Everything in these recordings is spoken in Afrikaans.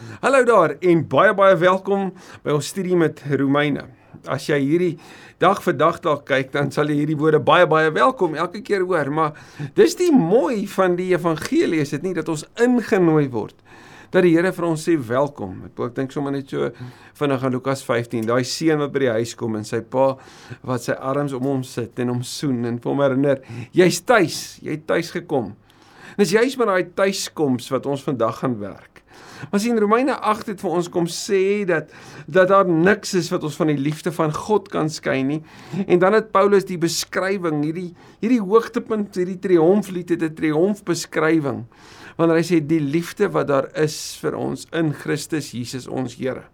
Hallo daar en baie baie welkom by ons studie met Romeine. As jy hierdie dag vir dag dalk kyk, dan sal jy hierdie woorde baie baie welkom elke keer hoor, maar dis die mooi van die evangelie is dit nie dat ons ingenooi word dat die Here vir ons sê welkom. Ek ek dink sommer net so vinnig aan Lukas 15, daai seun wat by die huis kom en sy pa wat sy arms om hom sit en hom soen en hom herinner, jy's tuis, jy het tuis gekom. Dis juist met daai tuiskoms wat ons vandag gaan werk. Maar sien Romeine 8 het vir ons kom sê dat dat daar niks is wat ons van die liefde van God kan skei nie. En dan het Paulus die beskrywing, hierdie hierdie hoogtepunt, hierdie triomflied het 'n triomfbeskrywing. Wanneer hy sê die liefde wat daar is vir ons in Christus Jesus ons Here.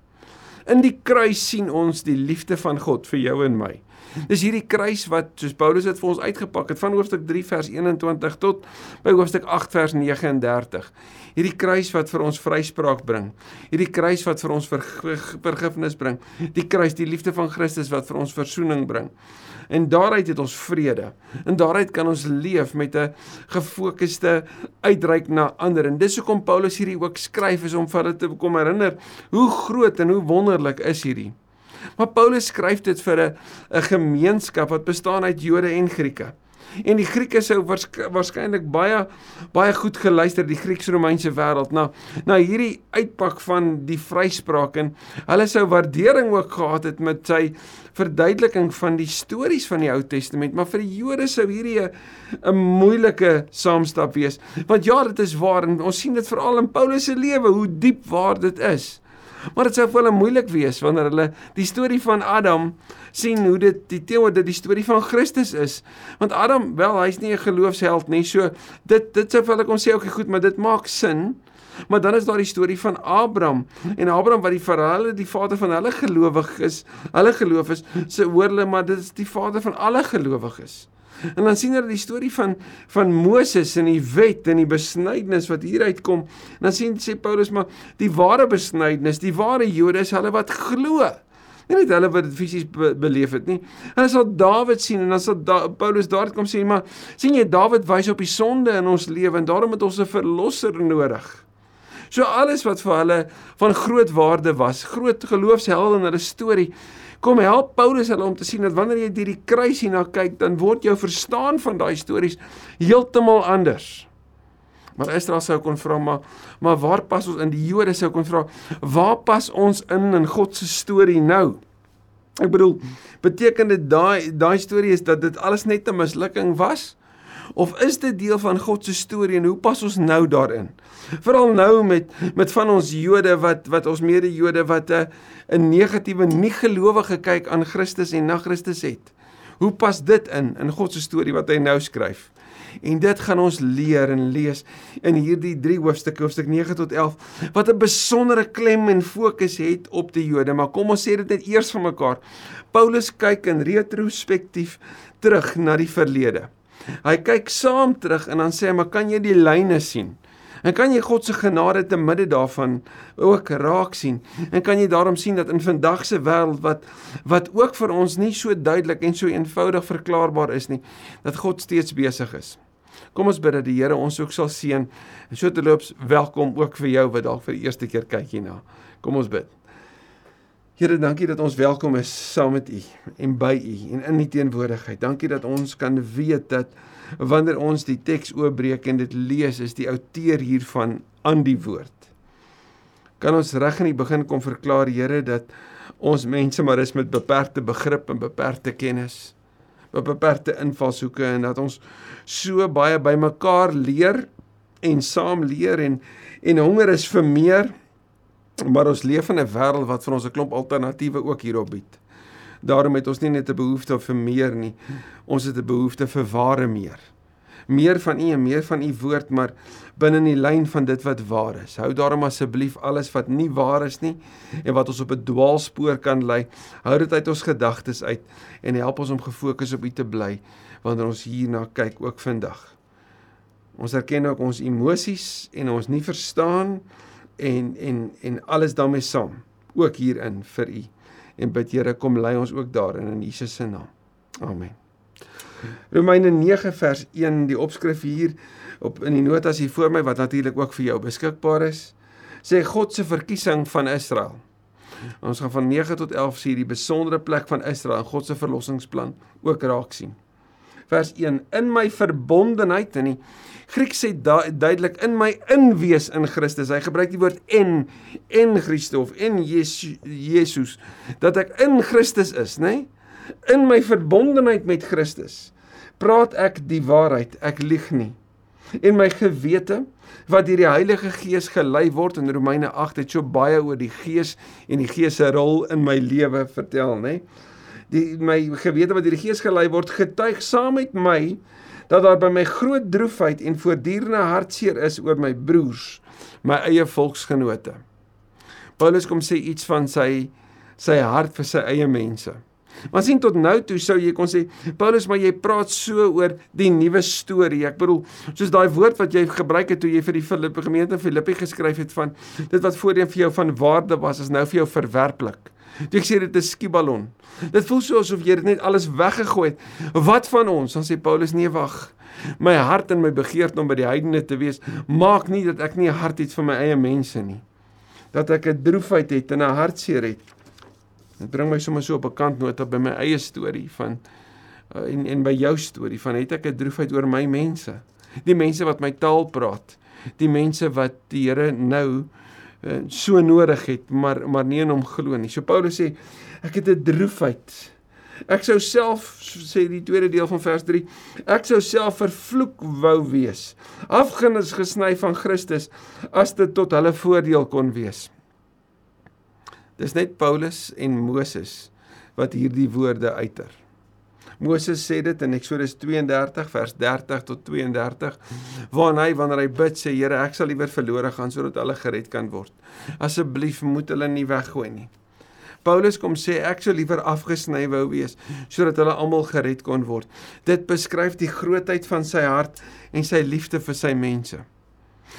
In die kruis sien ons die liefde van God vir jou en my. Dis hierdie kruis wat soos Paulus dit vir ons uitgepak het van hoofstuk 3 vers 21 tot by hoofstuk 8 vers 39. Hierdie kruis wat vir ons vryspraak bring. Hierdie kruis wat vir ons vergifnis bring. Die kruis, die liefde van Christus wat vir ons verzoening bring. En daaruit het ons vrede. En daaruit kan ons leef met 'n gefokusde uitreik na ander. En dis hoekom Paulus hierdie ook skryf is om vir hulle te kom herinner hoe groot en hoe wonderlik is hierdie Maar Paulus skryf dit vir 'n 'n gemeenskap wat bestaan uit Jode en Grieke. En die Grieke sou waarskynlik baie baie goed geluister die Grieks-Romeinse wêreld na na hierdie uitpak van die vryspraak en hulle sou waardering ook gehad het met sy verduideliking van die stories van die Ou Testament, maar vir die Jode sou hierdie 'n moeilike saamstap wees. Want ja, dit is waar en ons sien dit veral in Paulus se lewe hoe diep waar dit is. Maar dit sou vir hulle moeilik wees wanneer hulle die storie van Adam sien hoe dit die teenoor dit die storie van Christus is. Want Adam, wel, hy's nie 'n geloofsheld nie. So dit dit sou vir hulle kon sê okay, goed, maar dit maak sin. Maar dan is daar die storie van Abraham en Abraham wat die vir hulle die vader van hulle gelowig is. Hulle geloof is, se hoor hulle maar dit is die vader van alle gelowiges. En dan sien hulle die storie van van Moses en die wet en die besnydenis wat hier uitkom. En dan sien sê Paulus maar die ware besnydenis, die ware Jode is hulle wat glo. Nie net hulle wat dit fisies be beleef het nie. En as al Dawid sien en as da Paulus daar kom sê maar sien jy Dawid wys op die sonde in ons lewe en daarom het ons 'n verlosser nodig. So alles wat vir hulle van groot waarde was, groot geloofshelde in hulle storie kom help Paulus hulle om te sien dat wanneer jy deur die kruis hierna kyk, dan word jou verstaan van daai stories heeltemal anders. Maar Israel sou kon vra maar maar waar pas ons in die Jode sou kon vra waar pas ons in in God se storie nou? Ek bedoel beteken dit daai daai storie is dat dit alles net 'n mislukking was? Of is dit deel van God se storie en hoe pas ons nou daarin? Veral nou met met van ons Jode wat wat ons mede-Jode wat 'n 'n negatiewe nie gelowige kyk aan Christus en na Christus het. Hoe pas dit in in God se storie wat hy nou skryf? En dit gaan ons leer en lees in hierdie 3 hoofstukke, hoofstuk 9 tot 11, wat 'n besondere klem en fokus het op die Jode. Maar kom ons sê dit net eers vir mekaar. Paulus kyk in retrospektief terug na die verlede. Hy kyk saam terug en dan sê hy, "Maar kan jy die lyne sien?" En kan jy God se genade te midde daarvan ook raak sien? En kan jy daarom sien dat in vandag se wêreld wat wat ook vir ons nie so duidelik en so eenvoudig verklaarbaar is nie, dat God steeds besig is. Kom ons bid dat die Here ons ook sal seën. En so terloops, welkom ook vir jou wat dalk vir die eerste keer kyk hierna. Kom ons bid. Here, dankie dat ons welkom is saam met U en by U en in U teenwoordigheid. Dankie dat ons kan weet dat wanneer ons die teks oopbreek en dit lees, is die outeur hiervan aan die woord. Kan ons reg in die begin kom verklaar, Here, dat ons mense maar is met beperkte begrip en beperkte kennis, met beperkte invalshoeke en dat ons so baie bymekaar leer en saam leer en en honger is vir meer, maar ons leef in 'n wêreld wat vir ons 'n klomp alternatiewe ook hierop bied. Daarom het ons nie net 'n behoefte vir meer nie. Ons het 'n behoefte vir ware meer. Meer van U en meer van U woord, maar binne in die lyn van dit wat waar is. Hou daarom asseblief alles wat nie waar is nie en wat ons op 'n dwaalspoor kan lei, hou dit uit ons gedagtes uit en help ons om gefokus op U te bly wanneer ons hierna kyk ook vandag. Ons erken ook ons emosies en ons nie verstaan en en en alles daarmee saam ook hierin vir U en bid Here kom lei ons ook daarin in Jesus se naam. Amen. Romeine 9 vers 1 die opskrif hier op in die notas hier voor my wat natuurlik ook vir jou beskikbaar is sê God se verkiesing van Israel. Ons gaan van 9 tot 11 sien die besondere plek van Israel in God se verlossingsplan ook raak sien. Vers 1: In my verbondenheid in die Grieks sê duidelik in my inwees in Christus. Hy gebruik die woord en en Christus en Jesus dat ek in Christus is, nê? Nee? In my verbondenheid met Christus praat ek die waarheid, ek lieg nie. En my gewete wat deur die Heilige Gees gelei word in Romeine 8 het so baie oor die Gees en die Gees se rol in my lewe vertel, nê? Nee? Die my gewete wat deur die Gees gelei word getuig saam met my dat daar by my groot droefheid en voortdurende hartseer is oor my broers, my eie volksgenote. Paulus kom sê iets van sy sy hart vir sy eie mense. Maar sien tot nou toe sou jy kon sê Paulus maar jy praat so oor die nuwe storie. Ek bedoel soos daai woord wat jy gebruik het toe jy vir die Filippe gemeente Filippi geskryf het van dit wat voorheen vir jou van waarde was is nou vir jou verwerplik. Jy sê dit is skieballon. Dit voel so asof jy dit net alles weggegooi het. Wat van ons? Dan sê Paulus nee wag. My hart en my begeerte om by die heidene te wees maak nie dat ek nie 'n hart het vir my eie mense nie. Dat ek 'n droefheid het en 'n hartseer het. Dit bring my sommer so op 'n kantnota by my eie storie van uh, en en by jou storie van het ek 'n droefheid oor my mense. Die mense wat my taal praat. Die mense wat die Here nou Eh, so nodig het, maar maar nie in hom glo nie. So Paulus sê ek het 'n droefheid. Ek sou self sê die tweede deel van vers 3, ek sou self vervloek wou wees. Afgenis gesny van Christus as dit tot hulle voordeel kon wees. Dis net Paulus en Moses wat hierdie woorde uiter. Moses sê dit in Eksodus 32 vers 30 tot 32 waar hy wanneer hy bid sê Here ek sal liewer verlore gaan sodat hulle gered kan word. Asseblief moet hulle nie weggooi nie. Paulus kom sê ek sou liewer afgesny wou wees sodat hulle almal gered kon word. Dit beskryf die grootheid van sy hart en sy liefde vir sy mense.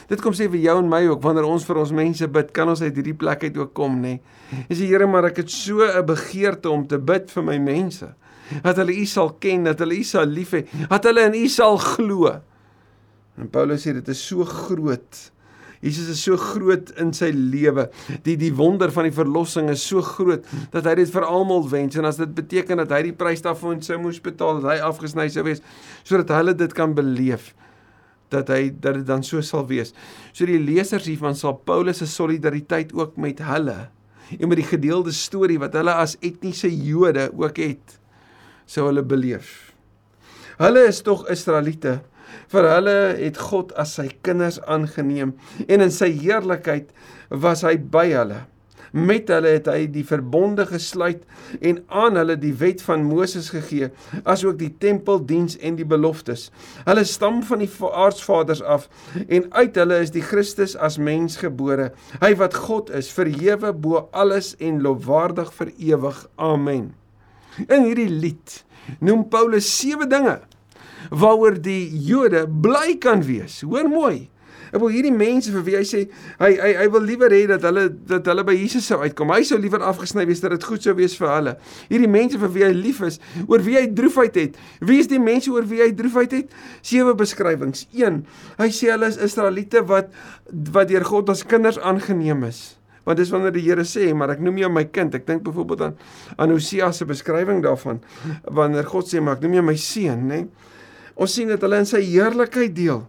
Dit kom sê vir jou en my ook wanneer ons vir ons mense bid, kan ons uit hierdie plek uit ook kom, nê. Is die Here maar ek het so 'n begeerte om te bid vir my mense dat hulle U sal ken, dat hulle U sal lief hê, dat hulle in U sal glo. En Paulus sê dit is so groot. Jesus is so groot in sy lewe. Die die wonder van die verlossing is so groot dat hy dit vir almal wens en as dit beteken dat hy die prys daarvoor sou moes betaal, dat hy afgesny sou wees sodat hulle dit kan beleef dat hy dat dit dan so sal wees. So die lesers hiervan sal Paulus se solidariteit ook met hulle en met die gedeelde storie wat hulle as etniese Jode ook het sou hulle beleef. Hulle is tog Israeliete. Vir hulle het God as sy kinders aangeneem en in sy heerlikheid was hy by hulle. Met hulle het hy die verbonde gesluit en aan hulle die wet van Moses gegee, asook die tempeldiens en die beloftes. Hulle stam van die aardsvaders af en uit hulle is die Christus as mens gebore. Hy wat God is, verhewe bo alles en lofwaardig vir ewig. Amen. In hierdie lied noem Paulus sewe dinge waaroor die Jode bly kan wees. Hoor mooi. Ek wil hierdie mense vir wie hy sê hy hy hy wil liewer hê dat hulle dat hulle by Jesus sou uitkom. Hy sou liewer afgesny wees dat dit goed sou wees vir hulle. Hierdie mense vir wie hy lief is, oor wie hy droefheid het. Wie is die mense oor wie hy droefheid het? Sewe beskrywings. 1. Hy sê hulle is Israeliete wat wat deur God as kinders aangeneem is. Want dis wanneer die Here sê, maar ek noem jou my kind. Ek dink byvoorbeeld aan aan Hosea se beskrywing daarvan wanneer God sê, maar ek noem jou my seun, nê? Ons sien dat hulle in sy heerlikheid deel.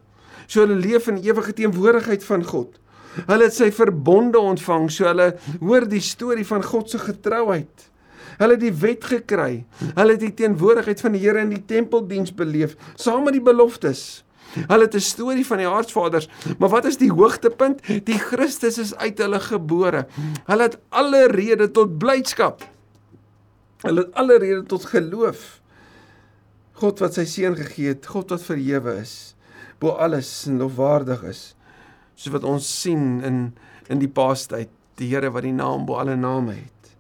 So hulle leef in ewige teenwoordigheid van God. Hulle het sy verbonde ontvang, so hulle hoor die storie van God se getrouheid. Hulle het die wet gekry. Hulle het die teenwoordigheid van die Here in die tempeldiens beleef, saam met die beloftes. Hulle het 'n storie van die aardsvaders, maar wat is die hoogtepunt? Die Christus is uit hulle gebore. Hulle het alle rede tot blydskap. Hulle het alle rede tot geloof. God wat sy seun gegee het, God wat verhewe is, bo alles en lofwaardig is. Soos wat ons sien in in die paastyd, die Here wat die naam bo alle name het.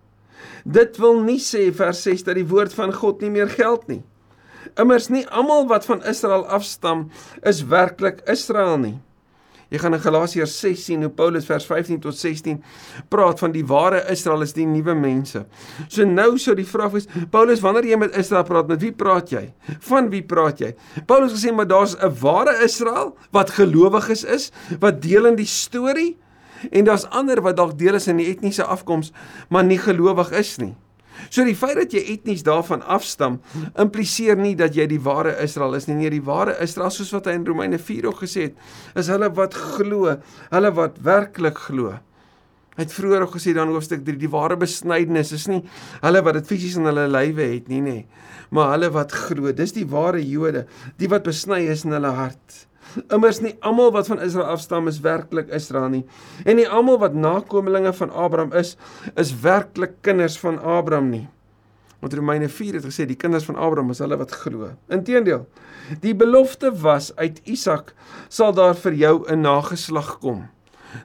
Dit wil nie sê vers 6 dat die woord van God nie meer geld nie. Immers nie almal wat van Israel afstam is werklik Israel nie. Jy gaan in Galasiërs 6 sien hoe Paulus vers 15 tot 16 praat van die ware Israel is die nuwe mense. So nou sou die vraag wees, Paulus, wanneer jy met Israel praat, met wie praat jy? Van wie praat jy? Paulus gesê maar daar's 'n ware Israel wat gelowiges is, wat deel in die storie En daar's ander wat dalk deel is in die etniese afkoms, maar nie gelowig is nie. So die feit dat jy etnies daarvan afstam, impliseer nie dat jy die ware Israel is nie. Nee, die ware Israel, soos wat hy in Romeine 4 ook gesê het, is hulle wat glo, hulle wat werklik glo. Hy het vroeër ook gesê dan hoofstuk 3, die ware besnydenis is nie hulle wat dit fisies in hulle lywe het nie, nê, maar hulle wat glo. Dis die ware Jode, die wat besny is in hulle hart. Immers nie almal wat van Israel afstam is werklik Israel nie. En nie almal wat nakommelinge van Abraham is, is werklik kinders van Abraham nie. Want Romeine 4 het gesê die kinders van Abraham is hulle wat glo. Inteendeel, die belofte was uit Isak sal daar vir jou 'n nageslag kom.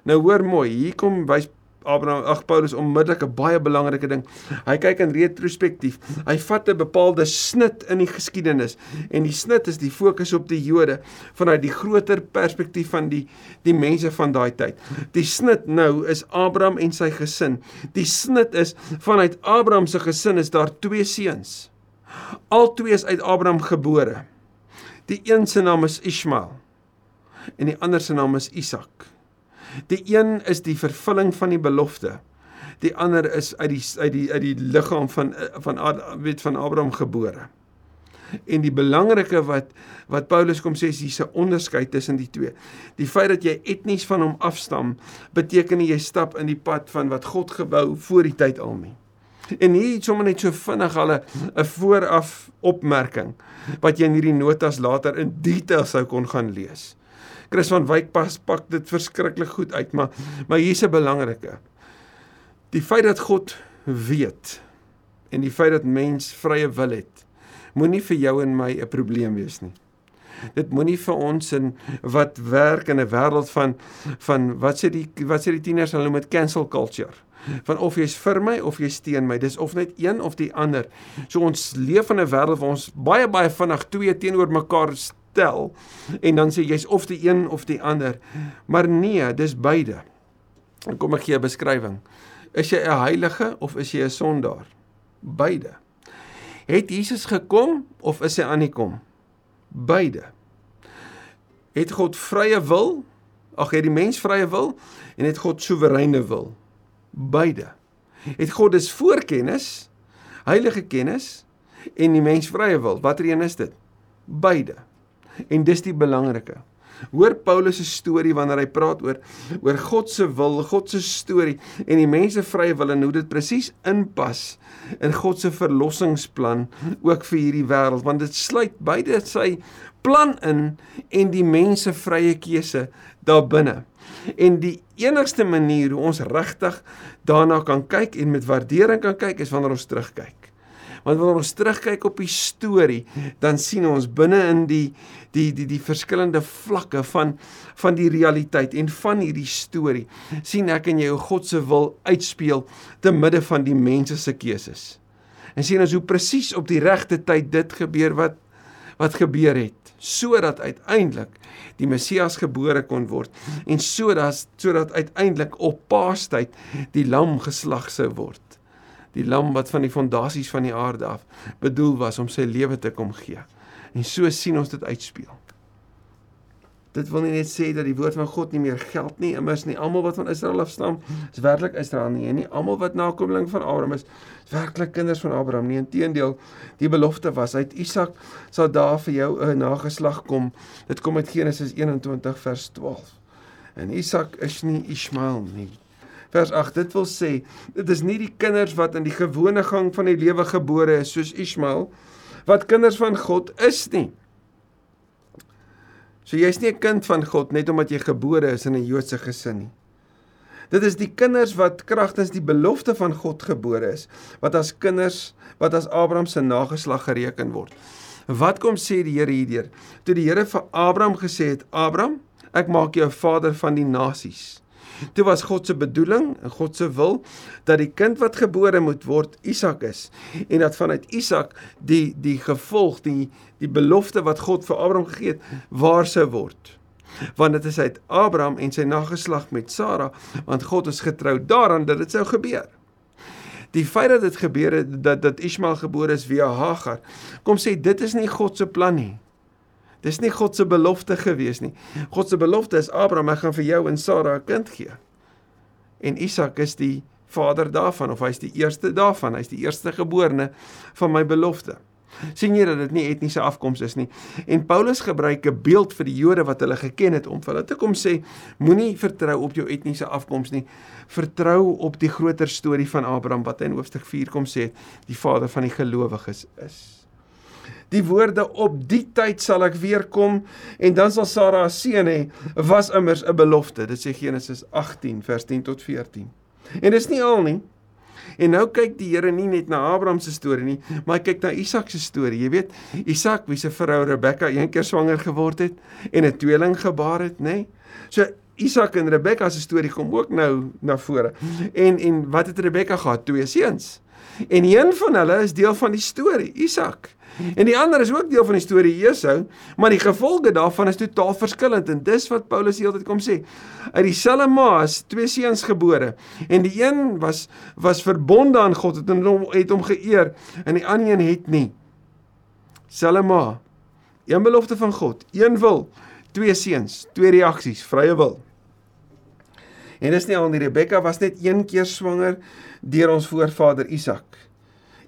Nou hoor mooi, hier kom wys Abraham ag Paulus onmiddellik 'n baie belangrike ding. Hy kyk in retrospektief. Hy vat 'n bepaalde snit in die geskiedenis en die snit is die fokus op die Jode vanuit die groter perspektief van die die mense van daai tyd. Die snit nou is Abraham en sy gesin. Die snit is vanuit Abraham se gesin is daar twee seuns. Al twee is uit Abraham gebore. Die een se naam is Ismael en die ander se naam is Isak. Die een is die vervulling van die belofte. Die ander is uit die uit die uit die liggaam van van weet van Abraham gebore. En die belangrike wat wat Paulus kom sê is hier's 'n onderskeid tussen die twee. Die feit dat jy etnies van hom afstam, beteken nie jy stap in die pad van wat God gebou voor die tyd al nie. En hier sommer net so vinnig hulle 'n vooraf opmerking wat jy in hierdie notas later in detail sou kon gaan lees. Chris van Wyk pas pak dit verskriklik goed uit, maar maar hier's 'n belangrike. Die feit dat God weet en die feit dat mens vrye wil het, moenie vir jou en my 'n probleem wees nie. Dit moenie vir ons in wat werk in 'n wêreld van van wat sê die wat sê die tieners hulle noem dit cancel culture van of jy's vir my of jy steun my dis of net een of die ander so ons leef in 'n wêreld waar ons baie baie vinnig twee teenoor mekaar tel en dan sê jy's of die een of die ander. Maar nee, dis beide. En kom ek gee 'n beskrywing. Is jy 'n heilige of is jy 'n sondaar? Beide. Het Jesus gekom of is hy aan die kom? Beide. Het God vrye wil? Ag, het die mens vrye wil en het God soewereine wil? Beide. Het God dus voorkennis, heilige kennis en die mens vrye wil? Watter een is dit? Beide. En dis die belangrike. Hoor Paulus se storie wanneer hy praat oor oor God se wil, God se storie en die mense vrye wil en hoe dit presies inpas in God se verlossingsplan ook vir hierdie wêreld want dit sluit beide sy plan in en die mense vrye keuse daarbinne. En die enigste manier hoe ons regtig daarna kan kyk en met waardering kan kyk is wanneer ons terugkyk. Want wanneer ons terugkyk op die storie, dan sien ons binne in die die die die verskillende vlakke van van die realiteit en van hierdie storie sien ek en jy hoe God se wil uitspeel te midde van die mense se keuses. En sien ons hoe presies op die regte tyd dit gebeur wat wat gebeur het sodat uiteindelik die Messias gebore kon word en sodat sodat uiteindelik op Paastyd die lam geslag sou word die lam wat van die fondasies van die aarde af bedoel was om sy lewe te kom gee. En so sien ons dit uitspeel. Dit wil nie net sê dat die woord van God nie meer geld nie, immers nie almal wat van Israel afstam is werklik Israel nie en nie almal wat nakommeling van Abraham is, is werklik kinders van Abraham nie. Inteendeel, die belofte was uit Isak sal daar vir jou 'n nageslag kom. Dit kom uit Genesis 21 vers 12. En Isak is nie Ismael nie vers 8. Dit wil sê, dit is nie die kinders wat in die gewone gang van die lewe gebore is soos Ismael wat kinders van God is nie. So jy's nie 'n kind van God net omdat jy gebore is in 'n Joodse gesin nie. Dit is die kinders wat kragtens die belofte van God gebore is, wat as kinders wat as Abraham se nageslag gereken word. Wat kom sê die Here hierdeur? Toe die Here vir Abraham gesê het: "Abraham, ek maak jou vader van die nasies." Toe was God se bedoeling en God se wil dat die kind wat gebore moet word Isak is en dat vanuit Isak die die gevolg die die belofte wat God vir Abraham gegee het waar sou word. Want dit is uit Abraham en sy nageslag met Sara want God is getrou daaraan dat dit sou gebeur. Die feit dat dit gebeur het dat dat Ismael gebore is via Hagar kom sê dit is nie God se plan nie. Dis nie God se belofte gewees nie. God se belofte is Abraham, ek gaan vir jou en Sara 'n kind gee. En Isak is die vader daarvan of hy's die eerste daarvan, hy's die eerste geborene van my belofte sien jy dat dit nie etniese afkoms is nie. En Paulus gebruik 'n beeld vir die Jode wat hulle geken het om vir hulle te kom sê moenie vertrou op jou etniese afkoms nie. Vertrou op die groter storie van Abraham wat hy in hoofstuk 4 kom sê die vader van die gelowiges is. Die woorde op die tyd sal ek weer kom en dan sal Sara 'n seun hê was immers 'n belofte. Dit sê Genesis 18 vers 10 tot 14. En dis nie al nie. En nou kyk die Here nie net na Abraham se storie nie, maar hy kyk na Isak se storie. Jy weet, Isak wie se vrou Rebekka een keer swanger geword het en 'n tweeling gebaar het, nê? Nee? So Isak en Rebekka se storie kom ook nou na vore. En en wat het Rebekka gehad? Twee seuns. En een van hulle is deel van die storie, Isak. En die ander is ook deel van die storie Esau, maar die gevolge daarvan is totaal verskillend en dis wat Paulus heeltyd kom sê. Uit dieselfde ma is twee seuns gebore en die een was was verbonde aan God het hom het hom geëer en die ander een het nie. Selfde ma. Een belofte van God, een wil, twee seuns, twee reaksies, vrye wil. En dis nie al nie Rebekka was net een keer swanger deur ons voorvader Isak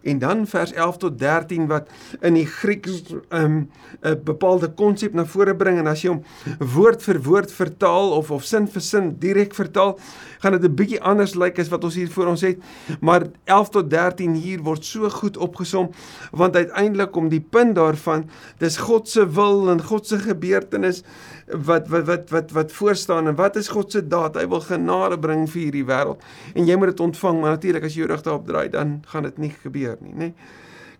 en dan vers 11 tot 13 wat in die Grieks 'n um, 'n bepaalde konsep na vore bring en as jy hom woord vir woord vertaal of of sin vir sin direk vertaal, gaan dit 'n bietjie anders lyk as wat ons hier voor ons het. Maar 11 tot 13 hier word so goed opgesom want uiteindelik kom die punt daarvan, dis God se wil en God se gebeurtenis wat wat wat wat wat voor staan en wat is God se daad? Hy wil genade bring vir hierdie wêreld. En jy moet dit ontvang, maar natuurlik as jy jou rug daarop draai, dan gaan dit nie gebeur nie, nê?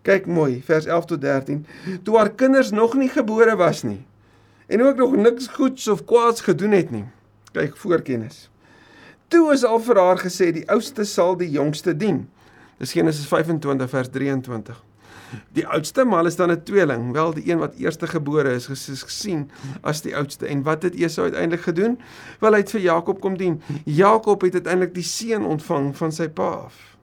Kyk mooi, vers 11 tot 13. Toe haar kinders nog nie gebore was nie en ook nog niks goeds of kwaads gedoen het nie. Kyk voorkennis. Toe is al vir haar gesê die oudste sal die jongste dien. Dis Genesis 25 vers 23. Die oudste mal is dan 'n tweeling, wel die een wat eerste gebore is gesien as die oudste. En wat het Esau uiteindelik gedoen? Wel hy het vir Jakob kom dien. Jakob het uiteindelik die seun ontvang van sy pa af.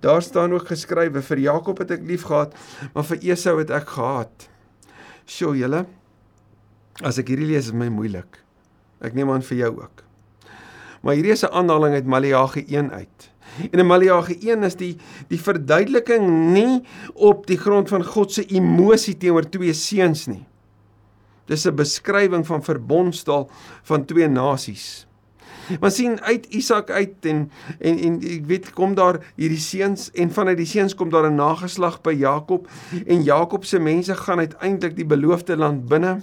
Daar staan ook geskrywe vir Jakob het ek liefgehad, maar vir Esau het ek gehaat. Sjoe julle. As ek hierdie lees is my moeilik. Ek neem aan vir jou ook. Maar hierdie is 'n aanhaling uit Maleagi 1 uit. En in Maleagi 1 is die die verduideliking nie op die grond van God se emosie teenoor twee seuns nie. Dis 'n beskrywing van verbondstal van twee nasies. Maar sien uit Isak uit en en en ek weet kom daar hierdie seuns en vanuit die seuns kom daar 'n nageslag by Jakob en Jakob se mense gaan uiteindelik die beloofde land binne.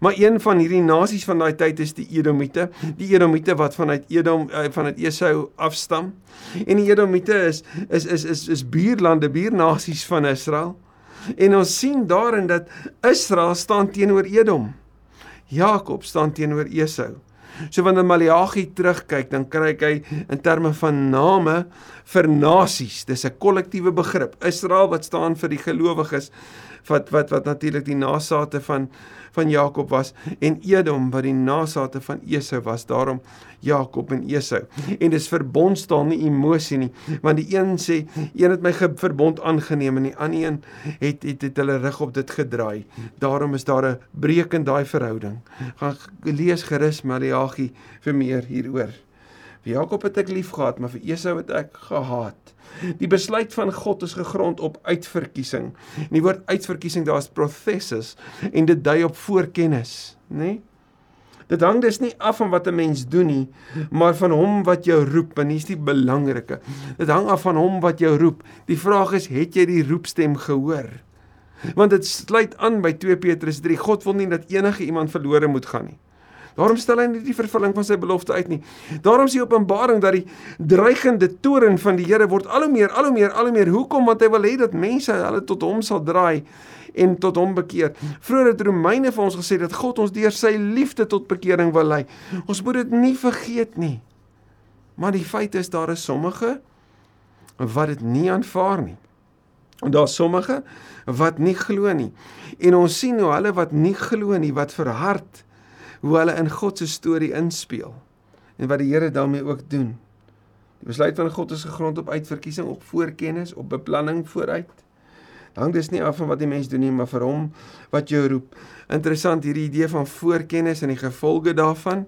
Maar een van hierdie nasies van daai tyd is die Edomite, die Edomite wat vanuit Edom uh, vanuit Esau afstam. En die Edomite is is is is is buurlande, buurnasies van Israel. En ons sien daarin dat Israel staan teenoor Edom. Jakob staan teenoor Esau. So wanneer Maleagi terugkyk, dan kry hy in terme van name vir nasies. Dis 'n kollektiewe begrip. Israel wat staan vir die gelowiges wat wat wat natuurlik die nageslagte van van Jakob was en Edom wat die nageslagte van Esau was. Daarom Jakob en Esau. En dis verbondstaal nie emosie nie, want die een sê een het my verbond aangeneem en die ander een het het, het hulle rug op dit gedraai. Daarom is daar 'n breek in daai verhouding. Gaan lees gerus Maleagi vir meer hieroor. Vir Jakob het ek liefgehad, maar vir Esau het ek gehaat. Die besluit van God is gegrond op uitverkiesing. En die woord uitverkiesing daar is processes en dit dui op voorkennis, nê? Nee? Dit hang dus nie af van wat 'n mens doen nie, maar van hom wat jou roep en dis die belangrike. Dit hang af van hom wat jou roep. Die vraag is, het jy die roepstem gehoor? Want dit sluit aan by 2 Petrus 3. God wil nie dat enige iemand verlore moet gaan nie. Daarom stel hy nie die vervulling van sy belofte uit nie. Daarom sien Openbaring dat die dreigende toren van die Here word al hoe meer, al hoe meer, al hoe meer. Hoekom? Want hy wil hê dat mense hulle tot hom sal draai en tot hom bekeer. Vroeger het Romeine vir ons gesê dat God ons deur sy liefde tot bekering wil lei. Ons moet dit nie vergeet nie. Maar die feit is daar is sommige wat dit nie aanvaar nie. En daar sommige wat nie glo nie. En ons sien hoe hulle wat nie glo nie, wat verhard hoe hulle in God se storie inspel en wat die Here daarmee ook doen. Die besluit van God is gegrond op uitverkiesing, op voorkennis, op beplanning vooruit. Dan dis nie af van wat die mens doen nie, maar vir hom wat jou roep. Interessant hierdie idee van voorkennis en die gevolge daarvan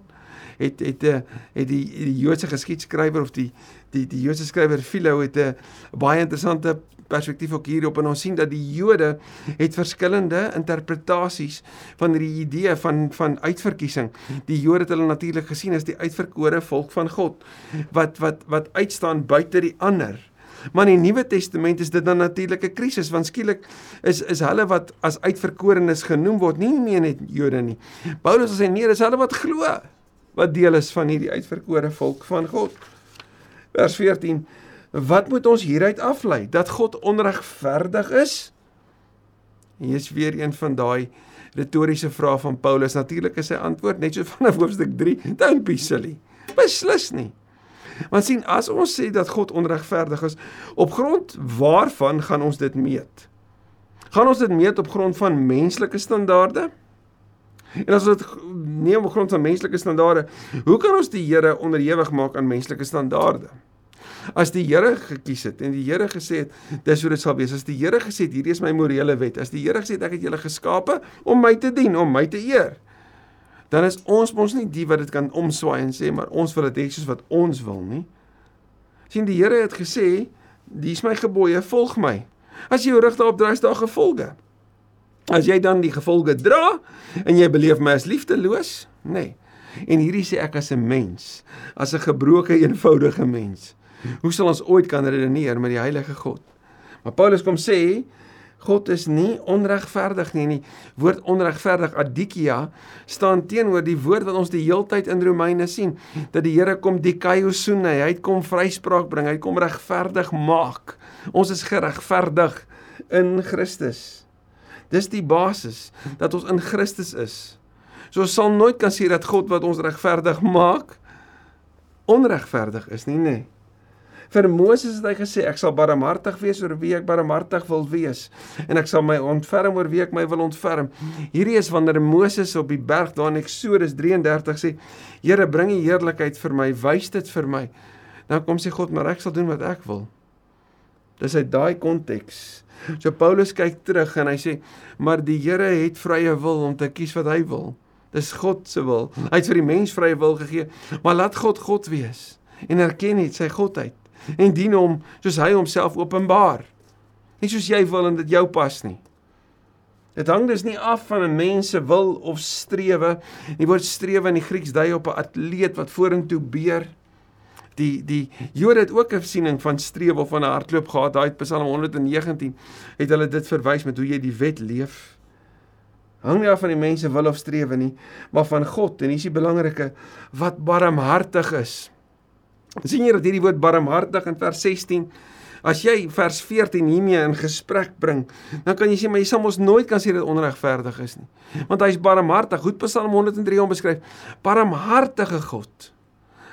het het 'n het die die Joodse geskiedskrywer of die die die Joodse skrywer Philo het 'n baie interessante perspektief ook hierop en ons sien dat die Jode het verskillende interpretasies van hierdie idee van van uitverkiesing. Die Jode het hulle natuurlik gesien as die uitverkore volk van God wat wat wat uitstaan buite die ander. Maar in die Nuwe Testament is dit dan natuurlik 'n krisis want skielik is is hulle wat as uitverkorenes genoem word, nie meer net Jode nie. Paulus sê nee, dis hulle wat glo wat deel is van hierdie uitverkore volk van God. Vers 14 Wat moet ons hieruit aflei? Dat God onregverdig is? Hier is weer een van daai retoriese vrae van Paulus. Natuurlik is sy antwoord net so vanaf hoofstuk 3, don't be silly. Beslis nie. Want sien, as ons sê dat God onregverdig is, op grond waarvan gaan ons dit meet? Gaan ons dit meet op grond van menslike standaarde? En as dit neem op grond van menslike standaarde, hoe kan ons die Here onderhewig maak aan menslike standaarde? As die Here gekies het en die Here gesê het dis hoe dit sal wees. As die Here gesê het hierdie is my morele wet. As die Here gesê het ek het julle geskape om my te dien, om my te eer. Dan is ons mos nie die wat dit kan omswaai en sê maar ons wil dit hê soos wat ons wil nie. sien die Here het gesê dis my gebooie, volg my. As jy jou rug daarop draai, is daar gevolge. As jy dan die gevolge dra en jy beleef my as liefdeloos, nê. Nee. En hierdie sê ek as 'n mens, as 'n gebroke eenvoudige mens. Hoe sal ons ooit kan redeneer met die heilige God? Maar Paulus kom sê God is nie onregverdig nie. Die woord onregverdig adikia staan teenoor die woord wat ons die heeltyd in Romeine sien dat die Here kom dikaiosun hy hy kom vryspraak bring, hy kom regverdig maak. Ons is geregverdig in Christus. Dis die basis dat ons in Christus is. So ons sal nooit kan sê dat God wat ons regverdig maak onregverdig is nie, nee. Vir Moses het hy gesê ek sal barmhartig wees oor wie ek barmhartig wil wees en ek sal my ontferm oor wie ek my wil ontferm. Hierdie is wanneer Moses op die berg daar in Eksodus 33 sê: "Here, bring die heerlikheid vir my, wys dit vir my." Dan kom sê God, "Maar ek sal doen wat ek wil." Dis uit daai konteks. So Paulus kyk terug en hy sê: "Maar die Here het vrye wil om te kies wat hy wil." Dis God se wil. Hy het vir die mens vrye wil gegee, maar laat God God wees en erken net sy godheid en dien hom soos hy homself openbaar. Nie soos jy wil en dit jou pas nie. Dit hang dus nie af van 'n mens se wil of strewe. Die woord strewe in die Grieks dui op 'n atleet wat vorentoe beer. Die die Jode het ook 'n siening van strewe of van 'n hardloop gehad. Daai Psalm 119 het hulle dit verwys met hoe jy die wet leef. Hang nie af van die mense wil of strewe nie, maar van God en dis die belangrike wat barmhartig is sien jy dat hierdie woord barmhartig in vers 16 as jy vers 14 hiermee in gesprek bring, dan kan jy sê maar jy sal mos nooit kan sê dit onregverdig is nie. Want hy's barmhartig. Goed Psalm 103 om beskryf. Barmhartige God.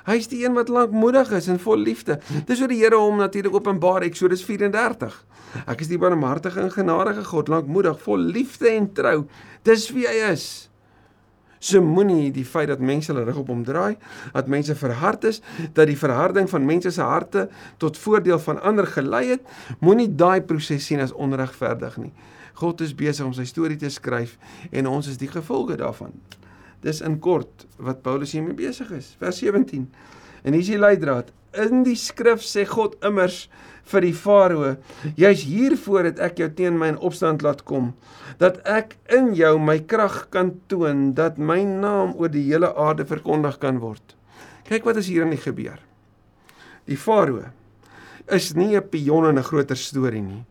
Hy's die een wat lankmoedig is en vol liefde. Dis hoe die Here hom natuurlik openbaar Eksodus 34. Ek is die barmhartige en genadige God, lankmoedig, vol liefde en trou. Dis wie hy is. So moenie die feit dat mense hulle rug op hom draai, dat mense verhard is, dat die verharding van mense se harte tot voordeel van ander gelei het, moenie daai proses sien as onregverdig nie. God is besig om sy storie te skryf en ons is die gevolge daarvan. Dis in kort wat Paulus hiermee besig is. Vers 17. En hier is die leidraad. In die skrif sê God immers vir die farao: "Jy's hiervoor het ek jou teen my in opstand laat kom, dat ek in jou my krag kan toon, dat my naam oor die hele aarde verkondig kan word." Kyk wat is hier aan die gebeur. Die farao is nie 'n pion in 'n groter storie nie.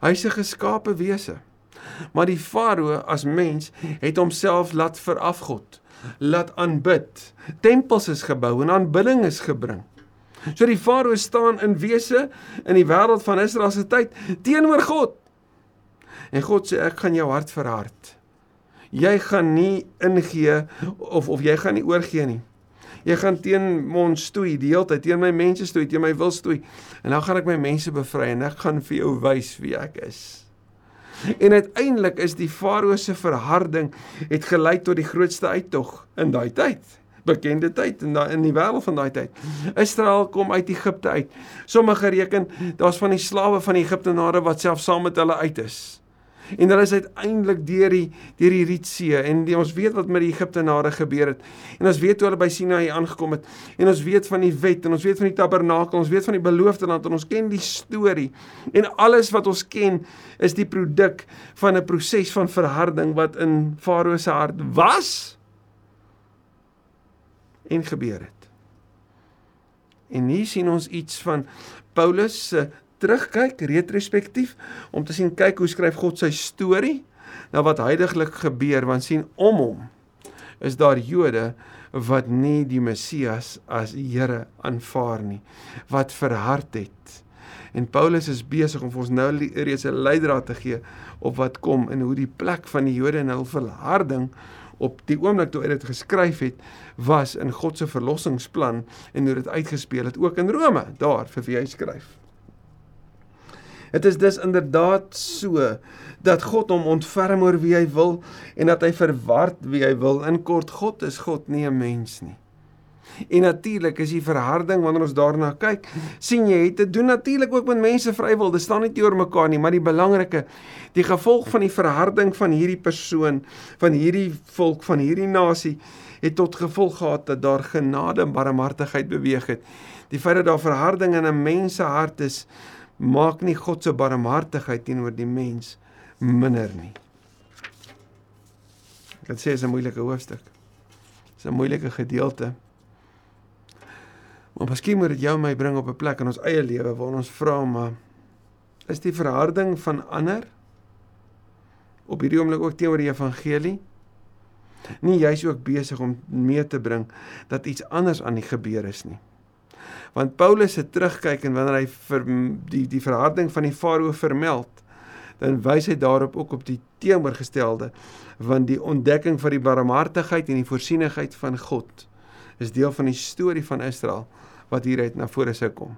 Hy's 'n geskape wese. Maar die farao as mens het homself laat verafgod, laat aanbid. Tempels is gebou en aanbidding is gebring. So die farao staan in wese in die wêreld van Israel se tyd teenoor God. En God sê ek gaan jou hart verhard. Jy gaan nie ingee of of jy gaan nie oorgee nie. Jy gaan teen ons stoei die hele tyd, teen my mense stoei, teen my wil stoei. En dan gaan ek my mense bevry en ek gaan vir jou wys wie ek is. En uiteindelik is die farao se verharding het gelei tot die grootste uittog in daai tyd bekende tyd in daai in die wêreld van daai tyd. Israel kom uit Egipte uit. Sommige reken daar's van die slawe van die Egiptenare wat self saam met hulle uit is. En hulle is uiteindelik deur die deur die Rietsee en die, ons weet wat met die Egiptenare gebeur het. En ons weet hoe hulle by Sinaï aangekom het. En ons weet van die wet en ons weet van die tabernakel, ons weet van die beloofde land en ons ken die storie. En alles wat ons ken is die produk van 'n proses van verharding wat in Farao se hart was en gebeur het. En hier sien ons iets van Paulus se terugkyk retrospektief om te sien kyk hoe skryf God sy storie na wat heidaglik gebeur want sien om hom is daar Jode wat nie die Messias as Here aanvaar nie wat verhard het. En Paulus is besig om vir ons nou reeds 'n leidraad te gee op wat kom en hoe die plek van die Jode in hul verharding op die oomblik toe hy dit geskryf het was in God se verlossingsplan en hoe dit uitgespeel het ook in Rome daar vir wie hy skryf Dit is dus inderdaad so dat God hom ontferm oor wie hy wil en dat hy verward wie hy wil. In kort, God is God, nie 'n mens nie. En natuurlik is die verharding wanneer ons daarna kyk, sien jy het te doen natuurlik ook met mense vrywil. Dit staan nie teenoor mekaar nie, maar die belangrike, die gevolg van die verharding van hierdie persoon, van hierdie volk, van hierdie nasie het tot gevolg gehad dat daar genade en barmhartigheid beweeg het. Die feit dat daar verharding in 'n mens se hart is, maak nie God se barmhartigheid teenoor die mens minder nie. Ek sê is 'n moeilike hoofstuk. Dis 'n moeilike gedeelte. Maar miskien moet dit jou my bring op 'n plek in ons eie lewe waar ons vra maar is die verharding van ander op hierdie oomblik ook teenoor die evangelie nie jy's ook besig om mee te bring dat iets anders aan die gebeur is nie want Paulus se terugkyk en wanneer hy vir die die verharding van die farao vermeld dan wys hy daarop ook op die teenoorgestelde want die ontdekking van die barmhartigheid en die voorsienigheid van God is deel van die storie van Israel wat hieruit na vore sou kom.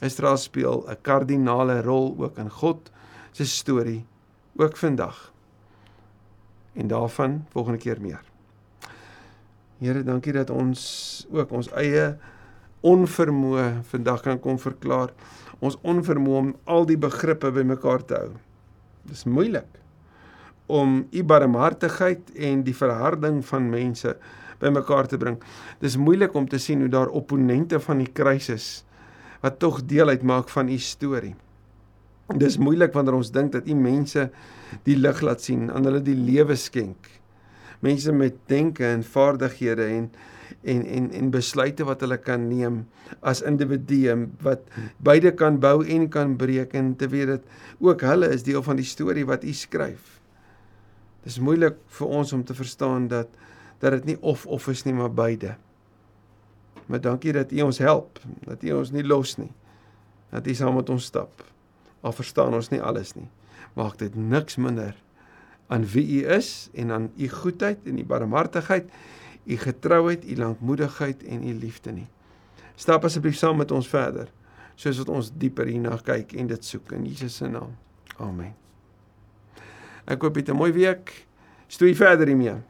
Israel speel 'n kardinale rol ook in God se storie ook vandag. En daarvan volgende keer meer. Here, dankie dat ons ook ons eie onvermoë vandag kan kom verklaar. Ons onvermoë om al die begrippe bymekaar te hou. Dis moeilik om u barmhartigheid en die verharding van mense bymekaar te bring. Dis moeilik om te sien hoe daar opponente van die kruisis wat tog deel uitmaak van u storie. Dis moeilik wanneer ons dink dat u mense die lig laat sien, aan hulle die lewe skenk. Mense met denke en vaardighede en en en en besluite wat hulle kan neem as individue wat beide kan bou en kan breek en te weet dat ook hulle is deel van die storie wat u skryf. Dis moeilik vir ons om te verstaan dat dat dit nie of of is nie maar beide. Maar dankie dat u ons help, dat u ons nie los nie. Dat u saam met ons stap. Al verstaan ons nie alles nie. Maak dit niks minder aan wie u is en aan u goedheid en u barmhartigheid u getrouheid, u lankmoedigheid en u liefde nie. Stap asseblief saam met ons verder soos wat ons dieper hierna kyk en dit soek in Jesus se naam. Amen. Ek koop dit 'n mooi week. Stoei verder hiermee.